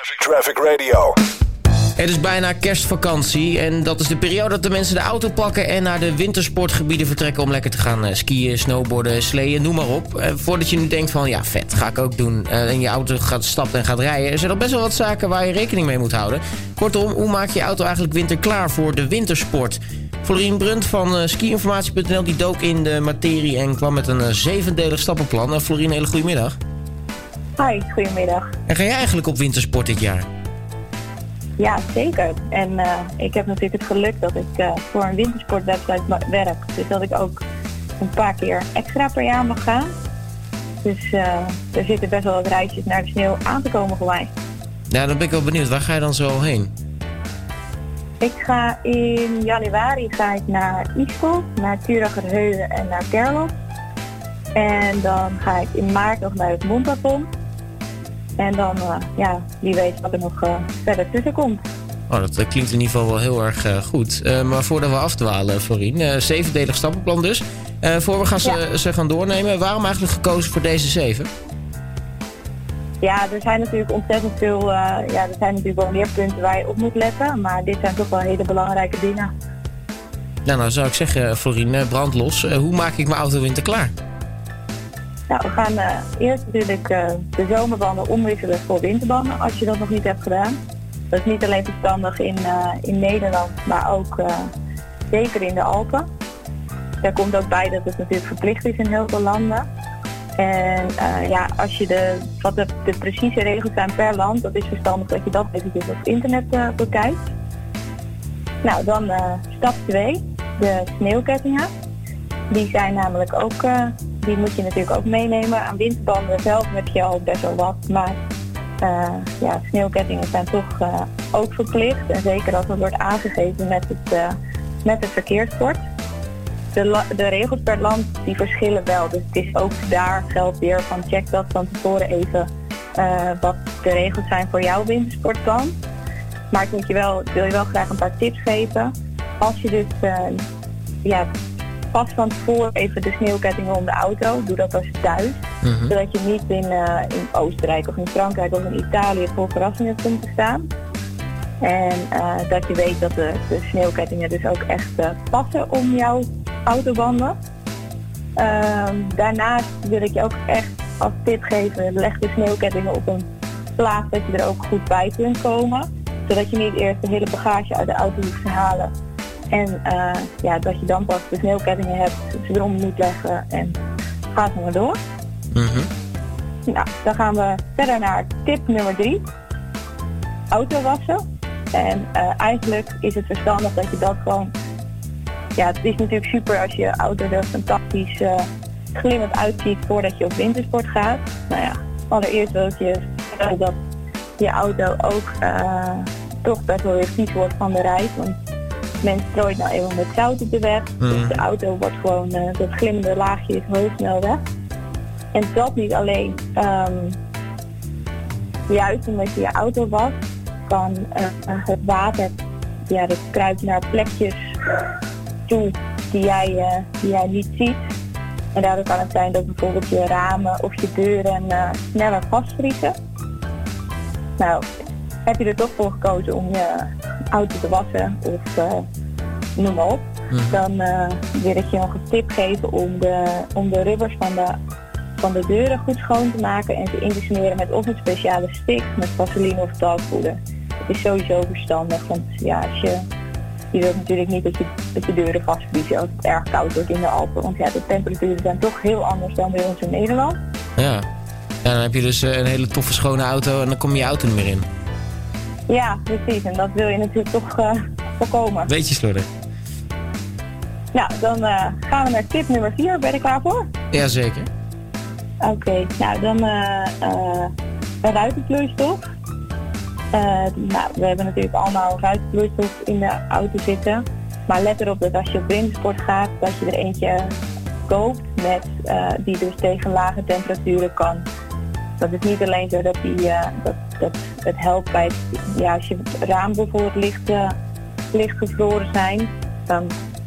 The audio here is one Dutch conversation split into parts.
Traffic Radio. Het is bijna kerstvakantie en dat is de periode dat de mensen de auto pakken en naar de wintersportgebieden vertrekken om lekker te gaan eh, skiën, snowboarden, sleeën, noem maar op. Eh, voordat je nu denkt van ja vet, ga ik ook doen eh, en je auto gaat stappen en gaat rijden. Er zijn nog best wel wat zaken waar je rekening mee moet houden. Kortom, hoe maak je auto eigenlijk winterklaar voor de wintersport? Florien Brunt van skiinformatie.nl die dook in de materie en kwam met een zevendelig stappenplan. Florien, hele goedemiddag. Hi, goedemiddag. En ga jij eigenlijk op wintersport dit jaar? Ja, zeker. En uh, ik heb natuurlijk het geluk dat ik uh, voor een wintersportwebsite werk. Dus dat ik ook een paar keer extra per jaar mag gaan. Dus uh, er zitten best wel wat reisjes naar de sneeuw aan te komen voor mij. Ja, dan ben ik wel benieuwd. Waar ga je dan zo heen? Ik ga in januari ga ik naar Ischel, naar Turagerheuwen en naar Kerlos. En dan ga ik in maart nog naar het Montaton. En dan, uh, ja, wie weet wat er nog uh, verder tussen komt. Oh, dat klinkt in ieder geval wel heel erg goed. maar voordat we afdwalen, Florien, zevendelig stappenplan dus. voor we gaan ja. ze gaan doornemen, waarom eigenlijk gekozen voor deze zeven? Ja, er zijn natuurlijk ontzettend veel, ja, er zijn natuurlijk wel meer punten waar je op moet letten. Maar dit zijn toch wel hele belangrijke dingen. Nou, nou zou ik zeggen, Florien, brandlos. hoe maak ik mijn auto winter klaar? Nou, we gaan uh, eerst natuurlijk uh, de zomerbanden omwisselen voor winterbanden, als je dat nog niet hebt gedaan. Dat is niet alleen verstandig in, uh, in Nederland, maar ook zeker in de Alpen. Daar komt ook bij dat het natuurlijk verplicht is in heel veel landen. En ja, als je de, wat de, de, precieze regels zijn per land, dat is verstandig dat je dat eventjes op internet bekijkt. Nou, dan stap 2, de sneeuwkettingen. Die zijn namelijk ook die moet je natuurlijk ook meenemen. Aan windbanden zelf heb je al best wel wat, maar uh, ja, sneeuwkettingen zijn toch uh, ook verplicht. En zeker als het wordt aangegeven met het, uh, met het verkeersbord. De, de, regels per land die verschillen wel. Dus het is ook daar geldt weer van check dat van tevoren even wat de regels zijn voor jouw wintersportplan. Maar ik moet je wel, wil je wel graag een paar tips geven. Als je dus ja, pas van tevoren even de sneeuwkettingen om de auto. Doe dat als thuis. Mm-hmm. Zodat je niet in, uh, in Oostenrijk of in Frankrijk of in Italië voor verrassingen komt te staan. En uh, dat je weet dat de, de sneeuwkettingen dus ook echt uh, passen om jouw autobanden. Ehm, daarnaast wil ik je ook echt als tip geven, leg de sneeuwkettingen op een plaats dat je er ook goed bij kunt komen. Zodat je niet eerst de hele bagage uit de auto hoeft te halen en uh, ja, dat je dan pas de sneeuwkettingen hebt, ze erom moet leggen en gaat maar door. Mm-hmm. Nou, dan gaan we verder naar tip nummer drie. Auto wassen. En uh, eigenlijk is het verstandig dat je dat gewoon... Ja, het is natuurlijk super als je auto er fantastisch uh, glimmend uitziet voordat je op wintersport gaat. Nou ja, allereerst wil ik je dat je auto ook toch best wel weer vies wordt van de reis. Want men strooit nou eenmaal met zout op de weg. Dus Mhm. de auto wordt gewoon, uh, dat glimmende laagje is heel snel weg. En dat niet alleen, um, juist omdat je je auto was, kan uh, het water, ja, dat kruipt naar plekjes toe die jij, uh, die jij niet ziet. En daardoor kan het zijn dat bijvoorbeeld je ramen of je deuren sneller vastvriezen. Nou, heb je er toch voor gekozen om je auto te wassen of uh, noem maar op. Mhm. Dan uh, wil ik je nog een tip geven om de, om de rubbers van de, van de deuren goed schoon te maken en in te smeren met of een speciale stick met vaseline of talkpoeder. Het is sowieso verstandig, want ja, als je, je wilt natuurlijk niet dat je, dat je deuren vastvriezen als het erg koud wordt in de Alpen. Want ja, de temperaturen zijn toch heel anders dan bij ons in Nederland. Ja. ja, dan heb je dus een hele toffe schone auto en dan kom je auto niet meer in. Ja, precies. En dat wil je natuurlijk toch uh, voorkomen. Beetje slordig. Nou, dan uh, gaan we naar tip nummer 4. Ben je er klaar voor? Jazeker. Oké, okay, nou dan uh, een ruitenvloeistof. nou, we hebben natuurlijk allemaal ruitenvloeistof in de auto zitten. Maar let erop dat als je op wintersport gaat, dat je er eentje koopt met, die dus tegen lage temperaturen kan. Dat is niet alleen zo dat, die, dat, dat het helpt bij, ja, als je het raam bijvoorbeeld licht, uh, licht gevroren zijn, dan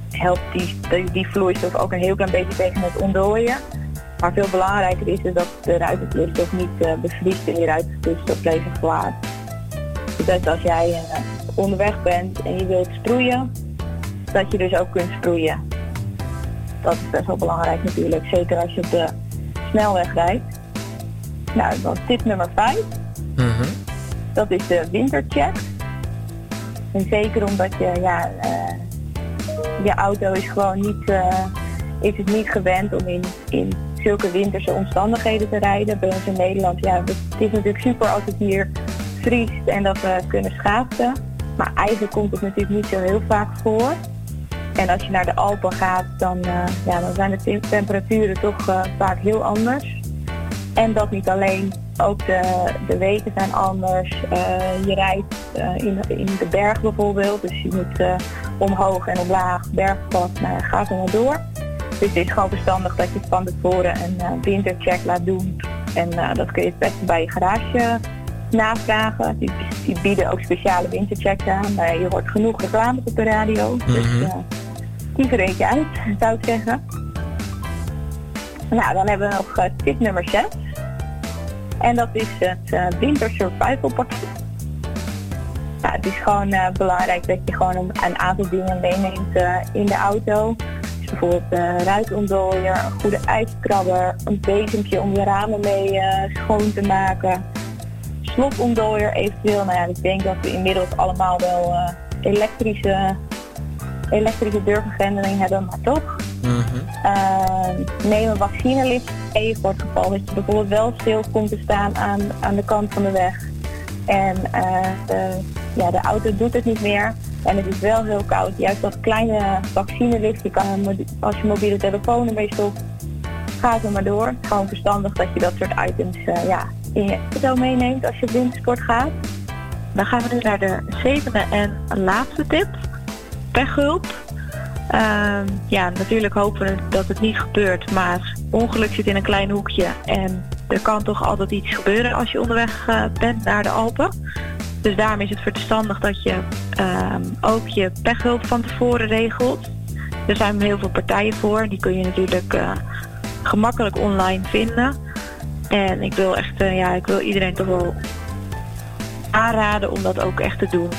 helpt die, die, die, vloeistof ook een heel klein beetje tegen het ontdooien. Maar veel belangrijker is het dat de ruitenvloeistof niet uh, bevriest in die ruitenvloeistof reservoir. Dus als jij onderweg bent en je wilt sproeien, dat je dus ook kunt sproeien. Dat is best wel belangrijk natuurlijk, zeker als je op de snelweg rijdt. Nou, dan tip nummer 5. Mhm. Dat is de wintercheck. En zeker omdat je, ja, je auto is gewoon niet, is het niet gewend om in, in zulke winterse omstandigheden te rijden. Bij ons in Nederland, ja, het is natuurlijk super als het hier vriest en dat we kunnen schaatsen. Maar eigenlijk komt het natuurlijk niet zo heel vaak voor. En als je naar de Alpen gaat, dan, uh, ja, dan zijn de temperaturen toch uh, vaak heel anders. En dat niet alleen, ook de, de wegen zijn anders. Uh, je rijdt in, in de berg bijvoorbeeld, dus je moet omhoog en omlaag, bergpad, nou ja, ga zo maar door. Dus het is gewoon verstandig dat je van tevoren een wintercheck laat doen. En dat kun je het beste bij je garage navragen. Die, die, bieden ook speciale winterchecks aan. Maar je hoort genoeg reclame op de radio. Dus uh, die verreed je uit, zou ik zeggen. Nou, dan hebben we nog tip nummer 6. En dat is het uh, winter survival pakket. Nou, het is gewoon belangrijk dat je gewoon een aantal dingen meeneemt in de auto. Dus bijvoorbeeld een een goede ijskrabber, een bezempje om je ramen mee schoon te maken slotontdooier eventueel. Nou ja, ik denk dat we inmiddels allemaal wel elektrische, elektrische deurvergrendeling hebben, maar toch. Mm neem een vaccinelift mee voor het geval dat je bijvoorbeeld wel stil komt te staan aan, aan de kant van de weg. En uh, de, ja, de auto doet het niet meer. En het is wel heel koud. Juist dat kleine vaccinelift, je kan als je mobiele telefoon ermee stopt, gaat er maar door. Gewoon verstandig dat je dat soort items uh, ja, in je auto meeneemt als je wintersport gaat. Dan gaan we nu naar de zevende en laatste tip. Pechhulp. Uh, ja, natuurlijk hopen we dat het niet gebeurt, maar ongeluk zit in een klein hoekje en er kan toch altijd iets gebeuren als je onderweg uh, bent naar de Alpen. Dus daarom is het verstandig dat je uh, ook je pechhulp van tevoren regelt. Er zijn heel veel partijen voor, die kun je natuurlijk uh, gemakkelijk online vinden. En ik wil echt, uh, ja, ik wil iedereen toch wel aanraden om dat ook echt te doen.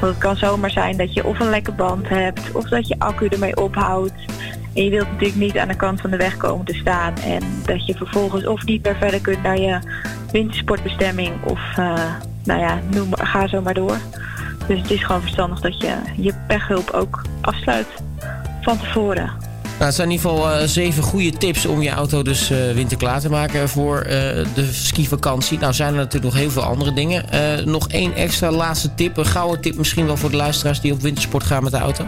Want het kan zomaar zijn dat je of een lekke band hebt, of dat je accu ermee ophoudt. En je wilt natuurlijk niet aan de kant van de weg komen te staan. En dat je vervolgens of niet meer verder kunt naar je wintersportbestemming. Of uh, nou ja, noem, ga zo maar door. Dus het is gewoon verstandig dat je je pechhulp ook afsluit van tevoren. Nou, het zijn in ieder geval uh, zeven goede tips om je auto dus uh, winterklaar te maken voor uh, de skivakantie. Nou zijn er natuurlijk nog heel veel andere dingen. nog één extra laatste tip, een gouden tip misschien wel voor de luisteraars die op wintersport gaan met de auto?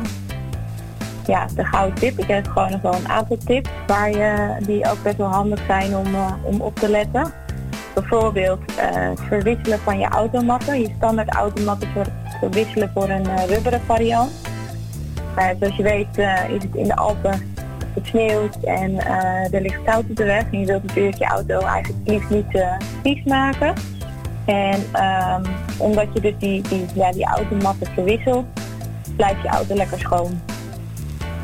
Ja, de gouden tip. Ik heb gewoon nog wel een aantal tips waar je, die ook best wel handig zijn om, om op te letten. Bijvoorbeeld het verwisselen van je automatten. Je standaard automatten verwisselen voor een rubberen variant. zoals je weet is het in de Alpen het sneeuwt en uh, er ligt zout op de weg. En je wilt natuurlijk je auto eigenlijk liefst niet uh, vies maken. En um, omdat je dus die, die, ja, die automatten verwisselt, blijft je auto lekker schoon.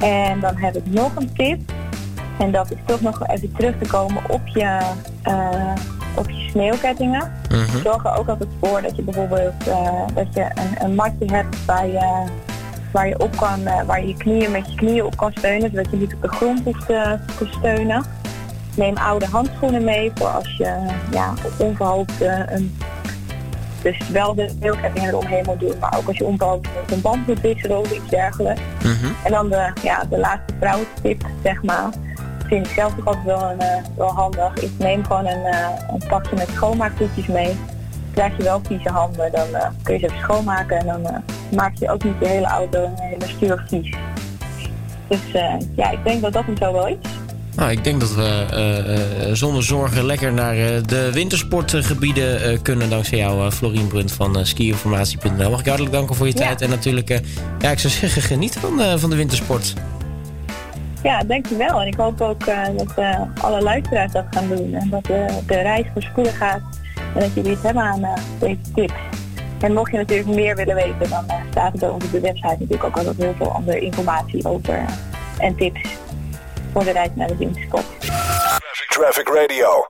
En dan heb ik nog een tip. En dat is toch nog even terug te komen op je, uh, op je sneeuwkettingen. -hmm. Zorg er ook altijd voor dat je bijvoorbeeld dat je een, een matje hebt bij je waar je op kan, uh, waar je je knieën met je knieën op kan steunen, zodat je niet op de grond hoeft te, te steunen. Neem oude handschoenen mee voor als je ja, onverhoopt uh, een dus wel de deelketting eromheen moet doen, maar ook als je onverhoopt een band moet wisselen of iets dergelijks. Mm -hmm. En dan de, ja, de laatste vrouwentip, zeg maar. Vind ik zelf ook altijd wel, een, wel handig. Ik neem gewoon een, uh, een pakje met schoonmaaktoetjes mee krijg je wel vieze handen, dan uh, kun je ze even schoonmaken en dan uh, maak je ook niet je hele auto en hele stuur vies. Dus uh, ja, ik denk dat dat hem zo wel is. Nou, ik denk dat we zonder zorgen lekker naar de wintersportgebieden kunnen dankzij jou, Florien Brunt van skiinformatie.nl. Mag ik hartelijk danken voor je ja. tijd en natuurlijk, ja, ik zou zeggen, geniet van, van de wintersport. Ja, dankjewel. En ik hoop ook dat alle luisteraars dat gaan doen en dat de reis voorspoedig gaat en dat jullie het hebben aan deze tips. En mocht je natuurlijk meer willen weten, dan uh, staat er op de website natuurlijk ook altijd heel veel andere informatie over uh, en tips voor de reis naar de wintersport. Traffic Radio.